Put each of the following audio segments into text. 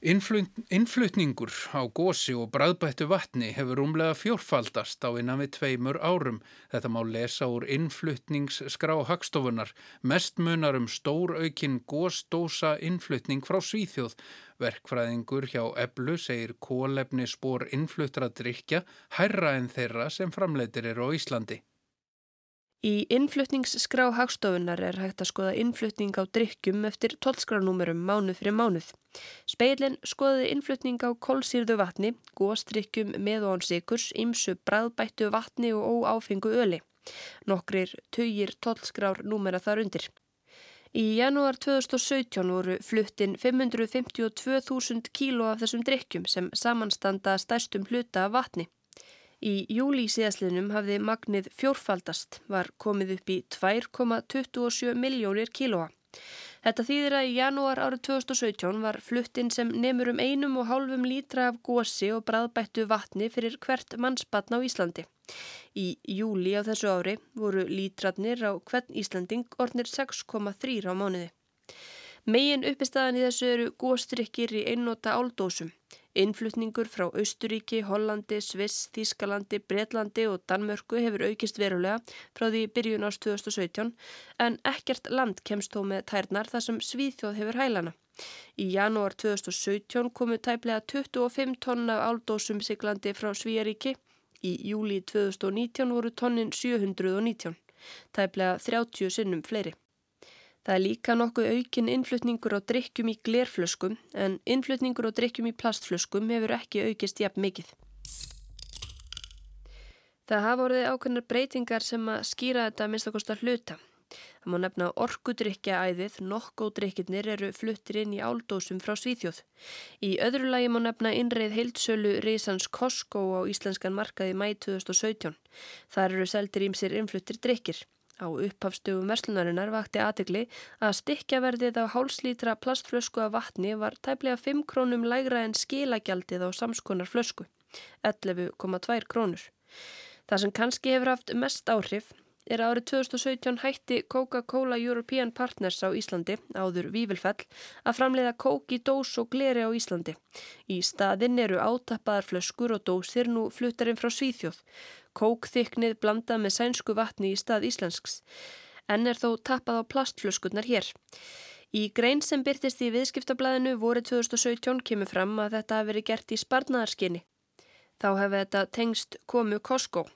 Innflutningur á gósi og bræðbættu vatni hefur umlega fjórfaldast á innan við tveimur árum. Þetta má lesa úr innflutningsskrá hagstofunar. Mest munar um stór aukinn gósdósa innflutning frá Svíþjóð. Verkfræðingur hjá Eblu segir kólefni spór innfluttra drikja hærra en þeirra sem framleitir eru á Íslandi. Í innflutningsskrá hagstofunar er hægt að skoða innflutning á drikkjum eftir tólskránúmerum mánuð fyrir mánuð. Speilin skoði innflutning á kólsýrðu vatni, góðstrikkjum með og án sikurs, ymsu bræðbættu vatni og óáfengu öli. Nokkrir töyir tólskrár númera þar undir. Í janúar 2017 voru fluttin 552.000 kíló af þessum drikkjum sem samanstanda stærstum hluta af vatni. Í júli síðaslinum hafði magnið fjórfaldast, var komið upp í 2,27 miljónir kílóa. Þetta þýðir að í janúar árið 2017 var fluttinn sem nefnur um einum og hálfum lítra af gósi og bræðbættu vatni fyrir hvert mannsbatn á Íslandi. Í júli á þessu ári voru lítratnir á hvern Íslanding ornir 6,3 á mánuði. Megin uppistæðan í þessu eru góstrykkir í einnóta áldósum. Innflutningur frá Austuríki, Hollandi, Sviss, Þískalandi, Breitlandi og Danmörku hefur aukist verulega frá því byrjun ást 2017 en ekkert land kemst þó með tærnar þar sem Svíþjóð hefur hælana. Í janúar 2017 komu tæplega 25 tonna áldósum siglandi frá Svíjaríki. Í júli 2019 voru tonnin 719, tæplega 30 sinnum fleiri. Það er líka nokkuð aukin innflutningur á drikkjum í glerflöskum en innflutningur á drikkjum í plastflöskum hefur ekki aukist jafn mikið. Það hafa orðið ákveðnar breytingar sem að skýra þetta minnst okkar starf hluta. Það má nefna orkudrykja æðið, nokkódrykkirnir eru fluttir inn í áldósum frá Svíþjóð. Í öðru lagi má nefna innreið heilsölu Rísans Costco á íslenskan markaði mæ 2017. Þar eru seldir ímsir innfluttir drykkir. Á upphafstugum verslunarinnar vakti aðegli að stikkjaverðið á hálslítra plastflösku af vatni var tæplega 5 krónum lægra en skilagjaldið á samskonar flösku, 11,2 krónur. Það sem kannski hefur haft mest áhrif er árið 2017 hætti Coca-Cola European Partners á Íslandi, áður Vívilfell, að framleiða kók í dós og gleri á Íslandi. Í staðinn eru átappaðar flöskur og dósir nú fluttarinn frá Svíþjóð kókþyknið blandað með sænsku vatni í stað íslensks, en er þó tappað á plastflöskunnar hér. Í grein sem byrtist í viðskiptablaðinu voru 2017 kemur fram að þetta hafi verið gert í sparnaðarskinni. Þá hefði þetta tengst komu Costco.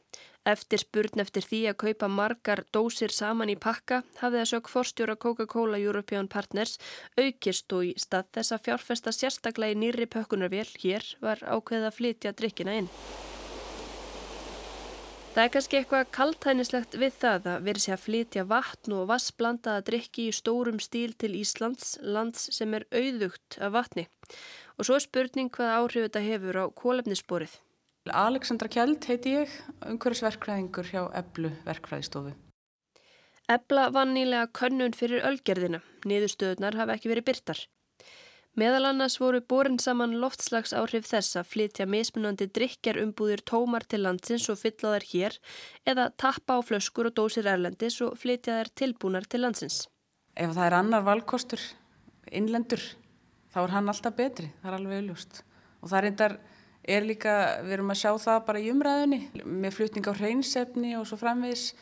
Eftir spurn eftir því að kaupa margar dósir saman í pakka hafði það sök forstjóra Coca-Cola European Partners aukist og í stað þess að fjárfesta sérstaklega í nýri pökkunarvél hér var ákveð að flytja drikkina inn. Það er kannski eitthvað kaltænislegt við það að verið sé að flytja vatn og vassblandaða drikki í stórum stíl til Íslands, lands sem er auðugt af vatni. Og svo er spurning hvað áhrif þetta hefur á kólefnissporið. Alexandra Kjeld heiti ég, umhverfisverkfræðingur hjá Eblu verkfræðistofu. Ebla vann nýlega könnun fyrir ölgerðina. Niðurstöðunar hafa ekki verið byrtar. Meðal annars voru borin saman loftslags áhrif þess að flytja mismunandi drikjarumbúðir tómar til landsins og fylla þær hér eða tappa á flöskur og dósir erlendis og flytja þær tilbúnar til landsins. Ef það er annar valkostur, innlendur, þá er hann alltaf betri, það er alveg auðlust. Og það reyndar er líka, við erum að sjá það bara í umræðinni með flutning á hreinsefni og svo framvegis,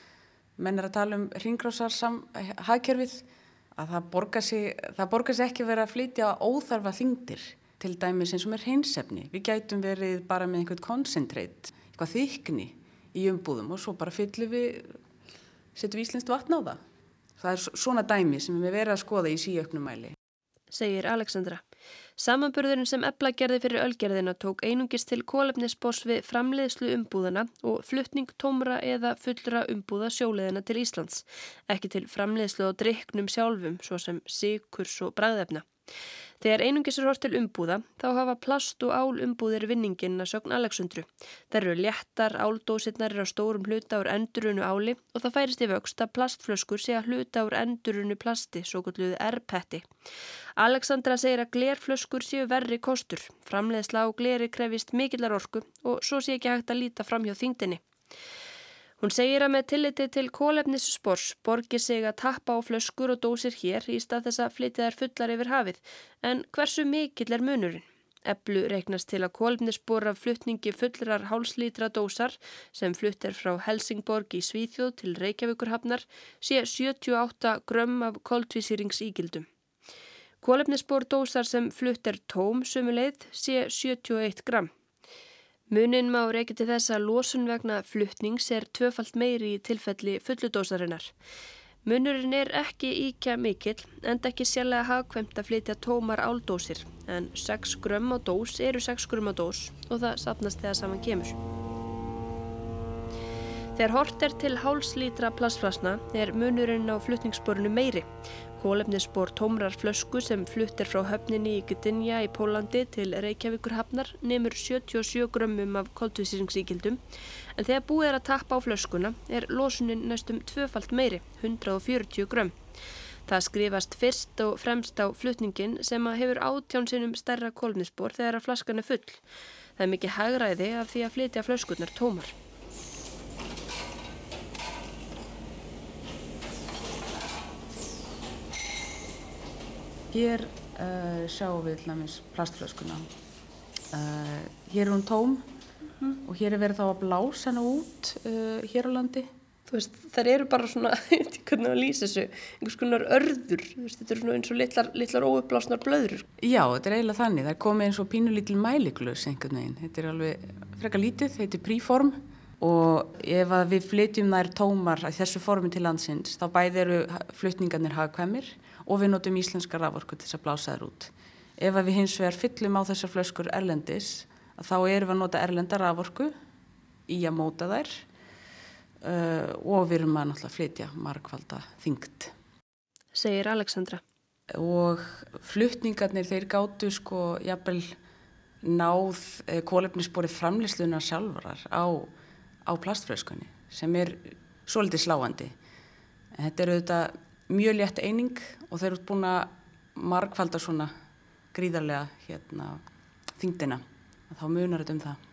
menn er að tala um ringrásar hagkerfið að það borgar sig, sig ekki verið að flytja óþarfa þingdir til dæmis eins og með hreinsefni. Við gætum verið bara með einhvern koncentreit, eitthvað þykni í umbúðum og svo bara fyllum við, setjum við íslenskt vatn á það. Það er svona dæmi sem við verðum að skoða í síöknumæli. Segir Alexandra. Samanburðurinn sem Ebla gerði fyrir ölgerðina tók einungist til kólefnisbós við framleiðslu umbúðana og fluttning tómra eða fullra umbúða sjóleðina til Íslands, ekki til framleiðslu og driknum sjálfum svo sem síkurs og bræðefna. Þegar einungis er hort til umbúða þá hafa plast og ál umbúðir vinningin að sögn Alexandru. Það eru léttar, áldósirnar er á stórum hluta úr endurunu áli og það færist í vöxt að plastflöskur sé að hluta úr endurunu plasti, svo kalluðu erpetti. Alexandra segir að glerflöskur séu verri kostur. Framleiðsla á gleri krefist mikillar orku og svo sé ekki hægt að líta fram hjá þingdini. Hún segir að með tilliti til kólefnisspors borgir sig að tappa á flöskur og dósir hér í stað þess að flytja þær fullar yfir hafið. En hversu mikill er munurinn? Eblu reiknast til að kólefnisbora fluttningi fullrar hálslítra dósar sem flutt er frá Helsingborg í Svíþjóð til Reykjavíkurhafnar sé 78 grömm af koltvísýringsígildum. Kólefnisbor dósar sem flutt er tóm sumuleið sé 71 gramm. Munin má reykja til þess að losun vegna fluttnings er tvöfalt meiri í tilfelli fulludósarinnar. Munurinn er ekki íkja mikill en ekki sérlega hagkvæmt að flytja tómar áldósir en 6 grömm á dós eru 6 grömm á dós og það sapnast þegar saman kemur. Þegar hort er til hálslítra plasflasna er munurinn á fluttningsborinu meiri Kólefnisspor tómrar flösku sem fluttir frá höfninni í Gdynia í Pólandi til Reykjavíkur hafnar nefnur 77 grömmum af koltvísýringsíkildum en þegar búið er að tappa á flöskuna er losunin næstum tvöfalt meiri, 140 grömm. Það skrifast fyrst og fremst á flutningin sem að hefur átjánsinum stærra kólefnisspor þegar að flaskan er full. Það er mikið hagræði af því að flytja flöskunar tómar. Hér uh, sjáum við hlamis plastflöskuna. Uh, hér er hún tóm mm. og hér er verið þá að blása hana út uh, hér á landi. Veist, þær eru bara svona, ég veit ekki hvernig að lýsa þessu, einhvers konar örður, veist, þetta er svona eins og litlar, litlar óupplásnar blöður. Já, þetta er eiginlega þannig, það er komið eins og pínulítil mæliklus einhvern veginn. Þetta er alveg frekar lítið, þetta er príform og ef við flytjum þær tómar þessu formi til landsins, þá bæði eru flytningarnir hagkvæmir og við notum íslenska raforku til þess að blása þær út. Ef við hins vegar fyllum á þessar flöskur erlendis, þá erum við að nota erlenda raforku í að móta þær uh, og við erum að náttúrulega flytja markvalda þyngt. Segir Alexandra. Og flytningarnir þeir gáttu sko jafnvel náð eh, kólefnisborið framleyslunar sjálfarar á, á plastflöskunni sem er svolítið sláandi. Þetta er auðvitað mjög létt eining og þeir eru búin að markvalda svona gríðarlega hérna, þingdina. Þá munar þetta um það.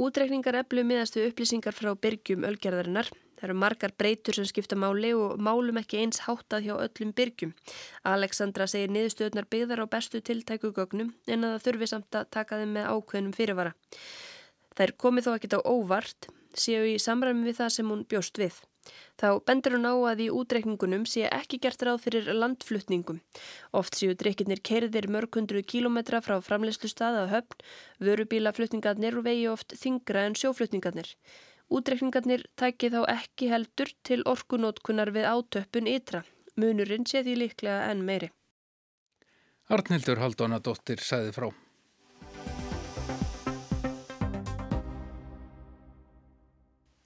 Útrekningar eflu miðastu upplýsingar frá byrgjum ölgerðarinnar. Það eru margar breytur sem skipta máli og málum ekki eins háttað hjá öllum byrgjum. Alexandra segir niðurstöðnar byggðar á bestu tiltækugögnum en að það þurfi samt að taka þeim með ákveðnum fyrirvara. Er komið þó ekkit á óvart, séu í samræmi við það sem hún bjóst við. Þá bendur hún á að í útreikningunum sé ekki gert ráð fyrir landflutningum. Oft séu drikkirnir kerðir mörg hundru kílometra frá framleyslu staða að höfn, vörubílaflutningarnir og vegi oft þingra en sjóflutningarnir. Útreikningarnir tæki þá ekki heldur til orkunótkunar við átöppun ytra. Munurinn sé því líklega enn meiri. Arnildur Haldónadóttir sæði frá.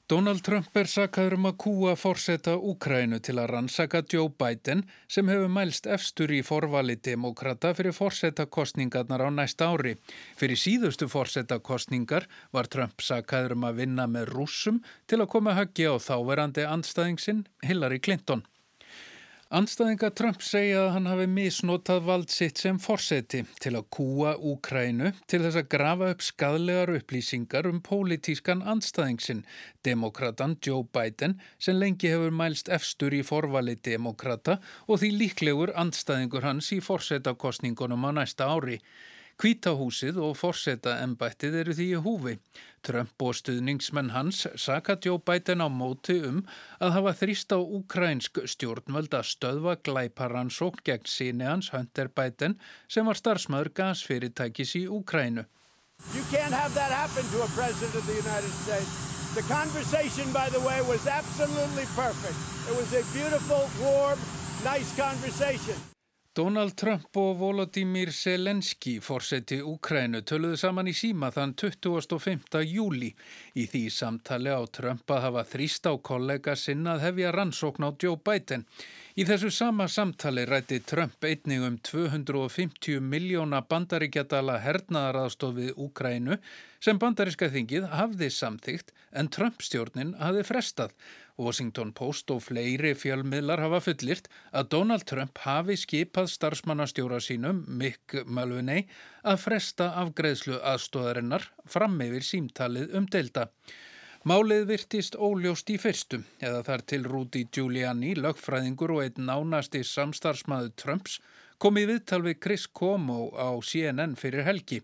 Donald Trump er sakaður um að kúa fórseta Úkrænu til að rannsaka Joe Biden sem hefur mælst efstur í forvali demokrata fyrir fórsetakostningarnar á næsta ári. Fyrir síðustu fórsetakostningar var Trump sakaður um að vinna með rúsum til að koma höggi á þáverandi andstæðingsinn Hillary Clinton. Anstæðinga Trump segja að hann hafi misnotað vald sitt sem forseti til að kúa Úkrænu til þess að grafa upp skadlegar upplýsingar um pólitískan anstæðingsinn, demokratan Joe Biden, sem lengi hefur mælst efstur í forvali demokrata og því líklegur anstæðingur hans í forsetakostningunum á næsta ári. Kvítahúsið og forseta embættið eru því í húfi. Trump og stuðningsmenn hans saka Joe Biden á móti um að hafa þrýst á ukrænsk stjórnvöld að stöðva glæparansókn gegn síni hans Hunter Biden sem var starfsmöður gasfyrirtækis í Ukrænu. You can't have that happen to a president of the United States. The conversation, by the way, was absolutely perfect. It was a beautiful, warm, nice conversation. Donald Trump og Volodymyr Selenski, fórseti Úkrænu, töluðu saman í síma þann 25. júli. Í því samtali á Trump að hafa þrýst á kollega sinna að hefja rannsókn á Joe Biden. Í þessu sama samtali rætti Trump einning um 250 miljóna bandaríkjadala hernaðaraðstofið Úkrænu sem bandaríska þingið hafði samþygt en Trump stjórnin hafði frestað. Washington Post og fleiri fjölmiðlar hafa fullirt að Donald Trump hafi skipað starfsmannastjóra sínum, Mick Mulvaney, að fresta afgreðslu aðstóðarinnar fram yfir símtalið um delta. Málið virtist óljóst í fyrstum eða þar til Rúdi Giuliani, lögfræðingur og einn nánasti samstarfsmaður Trumps, kom í viðtal við Chris Cuomo á CNN fyrir helgi.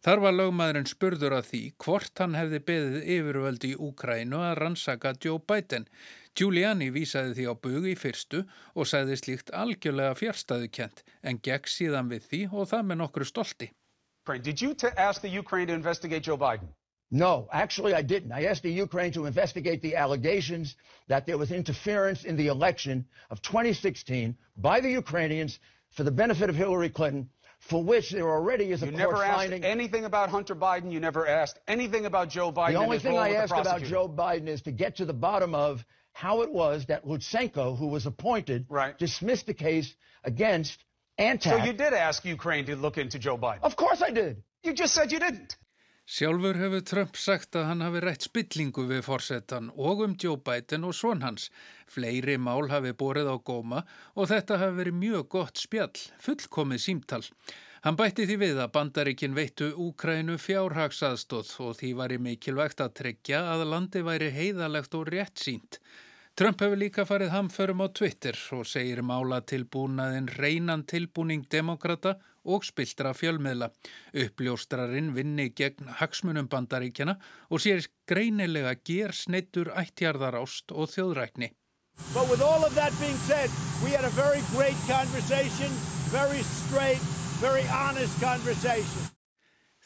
Þar var lögmaðurinn spurður að því hvort hann hefði beðið yfirvöldi í Úkrænu að rannsaka Joe Biden. Giuliani vísaði því á bugu í fyrstu og sagði slíkt algjörlega fjärstaðukent en gegn síðan við því og það með nokkru stolti. Did you ask the Ukraine to investigate Joe Biden? No, actually I didn't. I asked the Ukraine to investigate the allegations that there was interference in the election of 2016 by the Ukrainians for the benefit of Hillary Clinton for which there already is a you court never asked finding. anything about Hunter Biden. You never asked anything about Joe Biden. The only thing I asked about. Joe Biden is to get to the bottom of how it was that Lutsenko, who was appointed, Right. dismissed the case against Antac. So you did ask Ukraine to look into Joe Biden. Of course I did. You just said you didn't. Sjálfur hefur Trump sagt að hann hafi rætt spillingu við forsetan og um Joe Biden og svon hans. Fleiri mál hafi borið á góma og þetta hafi verið mjög gott spjall, fullkomið símtal. Hann bætti því við að bandaríkin veittu Úkrænu fjárhagsaðstóð og því var í mikilvægt að tryggja að landi væri heiðalegt og rétt sínt. Trump hefur líka farið hamförum á Twitter og segir mála tilbúnaðin reynan tilbúning demokrata og spiltra fjölmiðla. Uppljóstrarinn vinni gegn hagsmunum bandaríkjana og sér greinilega ger sneitur ættjarðarást og þjóðrækni. But with all of that being said, we had a very great conversation, very straight, very honest conversation.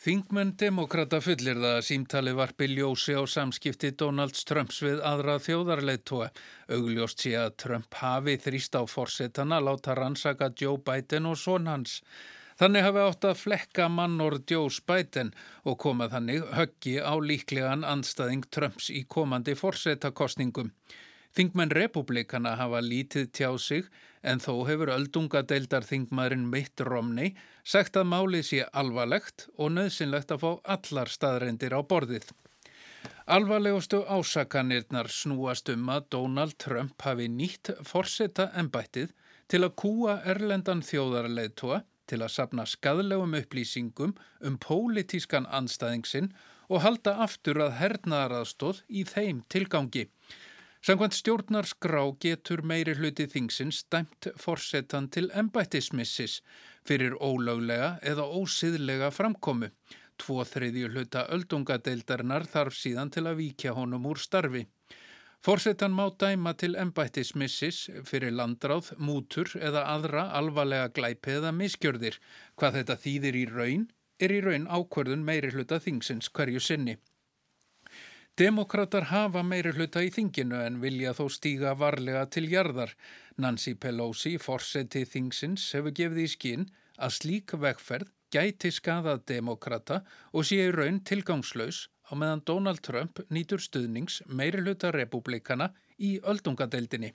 Þingmenn demokrata fullir það að símtali varpi ljósi á samskipti Donalds Trumps við aðra þjóðarleitóa. Augljóst sé að Trump hafi þrýst á forsetana láta rannsaka Joe Biden og son hans. Þannig hafi átt að flekka mannorð Joe Biden og koma þannig höggi á líklegan anstæðing Trumps í komandi forsetakostningum. Þingmenn republikana hafa lítið tjá sig en þó hefur öldungadeildar þingmaðurinn Mitt Romney sagt að málið sé alvarlegt og nöðsynlegt að fá allar staðreindir á borðið. Alvarlegustu ásakanirnar snúast um að Donald Trump hafi nýtt forseta embættið til að kúa erlendan þjóðarleitua til að sapna skadlegum upplýsingum um pólitískan anstæðingsinn og halda aftur að hernaðaraðstóð í þeim tilgangi. Samkvæmt stjórnarskrá getur meiri hluti þingsins dæmt forsetan til embættismissis fyrir ólöglega eða ósiðlega framkomu. Tvo þriðju hluta öldungadeildarinnar þarf síðan til að víkja honum úr starfi. Forsetan má dæma til embættismissis fyrir landráð, mútur eða aðra alvarlega glæpi eða miskjörðir. Hvað þetta þýðir í raun er í raun ákverðun meiri hluta þingsins hverju sinni. Demokrater hafa meiri hluta í þinginu en vilja þó stíga varlega til jarðar. Nancy Pelosi, forseti þingsins, hefur gefið í skinn að slík vegferð gæti skadað demokrata og sé í raun tilgangslaus á meðan Donald Trump nýtur stuðnings meiri hluta republikana í öldungadeildinni.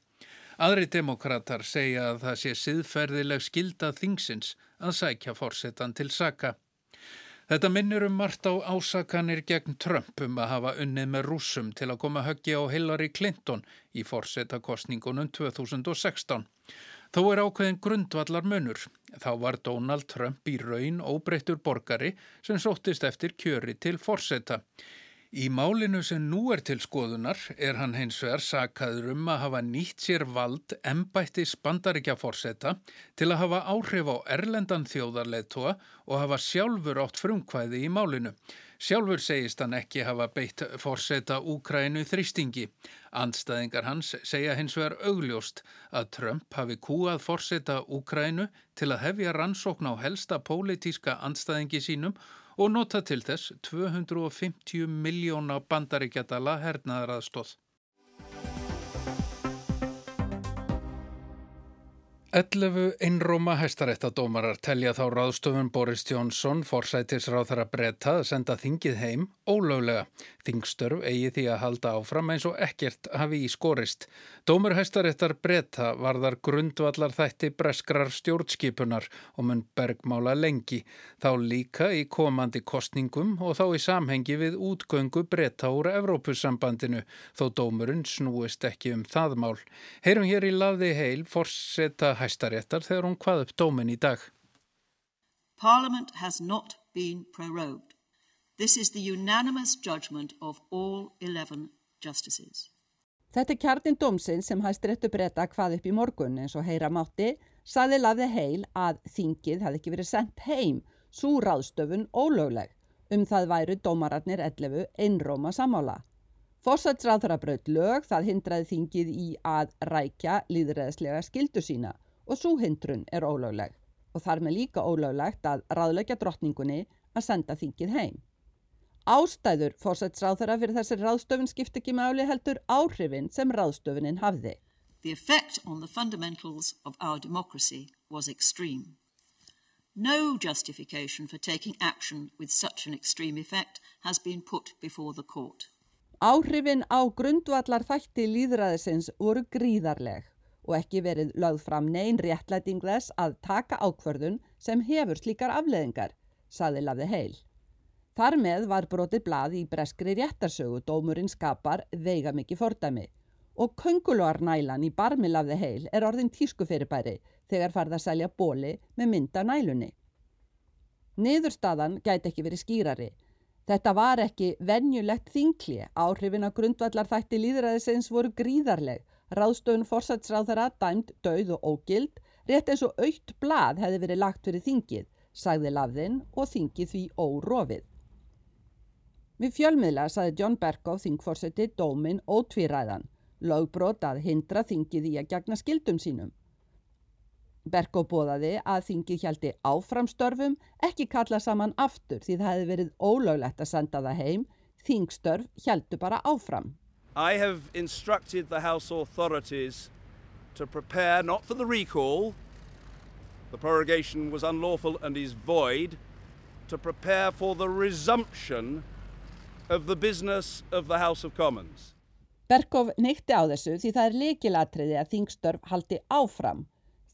Aðri demokrater segja að það sé siðferðileg skilda þingsins að sækja forsetan til saka. Þetta minnir um margt á ásakanir gegn Trump um að hafa unnið með rúsum til að koma höggi á Hillary Clinton í forsetakostningunum 2016. Þó er ákveðin grundvallar munur. Þá var Donald Trump í raun óbreyttur borgari sem sóttist eftir kjöri til forseta. Í málinu sem nú er til skoðunar er hann hins vegar sakaður um að hafa nýtt sér vald embættis bandaríkja forseta til að hafa áhrif á erlendan þjóðarleitua og hafa sjálfur átt frumkvæði í málinu. Sjálfur segist hann ekki hafa beitt forseta Úkrænu þrýstingi. Andstæðingar hans segja hins vegar augljóst að Trump hafi kúað forseta Úkrænu til að hefja rannsókn á helsta pólitíska andstæðingi sínum og nota til þess 250 miljóna bandaríkjadala hernaðaraðstóð. 11 einróma hæstaréttadómarar telja þá ráðstofun Boris Johnson, forsætisráð þar að senda þingið heim ólöglega. Þingstörf eigi því að halda áfram eins og ekkert hafi í skorist. Dómur hæstaréttar breyta varðar grundvallar þætti breskrar stjórnskipunar og mun bergmála lengi. Þá líka í komandi kostningum og þá í samhengi við útgöngu breyta úr Evrópussambandinu þó dómurinn snúist ekki um það mál. Heyrum hér í lafði heil forseta hæstaréttar þegar hún hvað upp dómin í dag. Parliament has not been prorogued. This is the unanimous judgment of all 11 justices. Þetta er kjarnin dómsinn sem hæstiréttu breyta hvað upp í morgun eins og heyra mátti saði lafði heil að þingið hefði ekki verið sendt heim, svo ráðstöfun ólögleg. Um það væru dómararnir 11 einróma samála. Fórsætsráðara braut lög það hindraði þingið í að rækja líðræðislega skildu sína og svo hindrun er ólögleg og þar með líka ólöglegt að ráðleggja drottningunni að senda þingið heim. Ástæður fórsætsráðara fyrir þessi ráðstöfun skipti ekki máli heldur áhrifin sem ráðstöfunin hafði. The effect on the fundamentals of our democracy was extreme. No justification for taking action with such an extreme effect has been put before the court. Áhrifin á grundvallar þætti líðræðisins voru gríðarleg og ekki verið lögð fram neyn réttlæting þess að taka ákvörðun sem hefur slíkar afleðingar, saði lafði heil. Þar með var brotið blað í breskri réttarsögu dómurinn skapar veiga mikið fordæmi og köngulogarnælan í barmilafði heil er orðin tískufyrirbæri þegar farða að selja bóli með mynda nælunni. Niðurstaðan gæti ekki verið skýrari. Þetta var ekki venjulegt þingli, áhrifin á grundvallar þætti líðræðisins voru gríðarleg, ráðstöfun fórsætsráð þeirra dæmt, dauð og ógild, rétt eins og aukt blað hefði verið lagt fyrir þingið, sagði lafðinn og þingið því órofið. Við fjölmiðla saði John Berkow þingfórseti dómin ótvíræðan lögbrot að hindra þingið í að gegna skildum sínum. Berko bóðaði að þingið hjælti áframstörfum, ekki kalla saman aftur því það hefði verið ólöglegt að senda það heim, þingstörf hjæltu bara áfram. I have instructed the House authorities to prepare not for the recall, the prorogation was unlawful and is void, to prepare for the resumption of the business of the House of Commons. Berkov neytti á þessu því það er leikilatriði að þingstörf haldi áfram.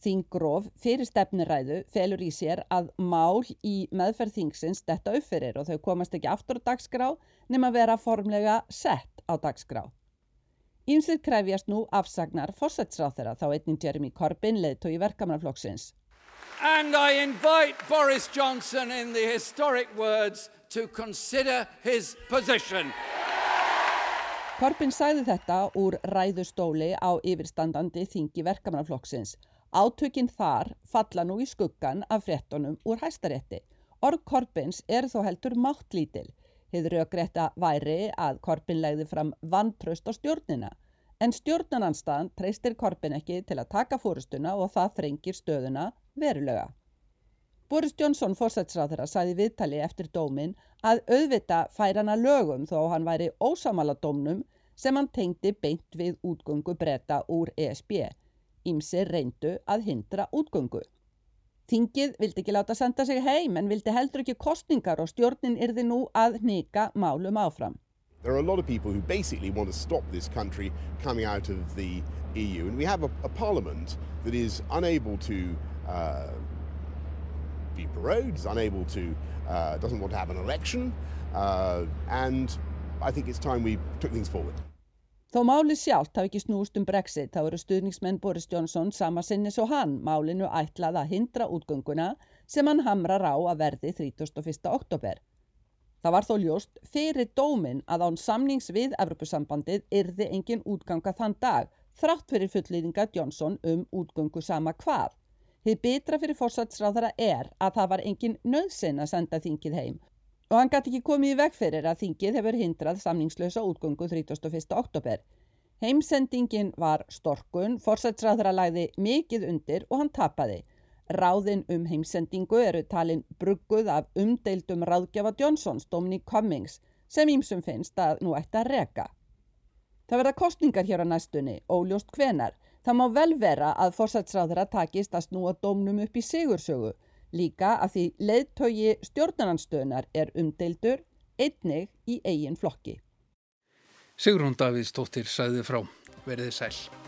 Þingróf fyrir stefniræðu felur í sér að mál í meðferð þingsins detta uppfyrir og þau komast ekki aftur á dagskrá nema vera formlega sett á dagskrá. Ímsið krefjast nú afsagnar fórsætsráð þeirra þá einning Jeremy Corbyn leðtói verkamannaflokksins. And I invite Boris Johnson in the historic words to consider his position. Korbin sæði þetta úr ræðustóli á yfirstandandi þingi verkamannaflokksins. Átökinn þar falla nú í skuggan af frettunum úr hæstarétti. Orð Korbins er þó heldur máttlítil. Hið raugrétta væri að Korbin legði fram vantraust á stjórnina. En stjórnananstaðan treystir Korbin ekki til að taka fórustuna og það þrengir stöðuna verulega. Boris Johnson fórsætsráðara saði viðtali eftir dómin að auðvita fær hana lögum þó hann væri ósamala dómnum sem hann tengdi beint við útgöngu breyta úr ESB. Ímsi reyndu að hindra útgöngu. Þingið vildi ekki láta senda sig heim en vildi heldur ekki kostningar og stjórnin yrði nú að nýka málum áfram. There are a lot of people who basically want to stop this country coming out of the EU and we have a, a parliament that is unable to uh, be paroled, is unable to, uh, doesn't want to have an election, uh, and I think it's time we took things forward. Þó máli sjálft hafi ekki snúst um Brexit, þá eru stuðningsmenn Boris Johnson sama sinni svo hann málinu ætlað að hindra útgönguna sem hann hamrar á að verði 31. oktober. Það var þó ljóst fyrir dómin að án samnings við Evropasambandið yrði engin útganga þann dag, þrátt fyrir fullýðinga Johnson um útgöngu sama hvað. Þið betra fyrir fórsatsráðara er að það var engin nöðsinn að senda þingið heim og hann gæti ekki komið í veg fyrir að þingið hefur hindrað samningslösa útgöngu 31. oktober. Heimsendingin var storkun, fórsatsráðara lagði mikið undir og hann tapaði. Ráðin um heimsendingu eru talin brugguð af umdeildum ráðgjafa Johnsons, Dominic Cummings, sem ímsum finnst að nú ætti að reka. Það verða kostningar hér á næstunni, óljóst hvenar, Það má vel vera að fórsætsráðara takist að snúa dómnum upp í sigursögu, líka að því leiðtögi stjórnarnanstöðunar er umdeildur einnig í eigin flokki. Sigrún Davíðs tóttir sæði frá, verið sæl.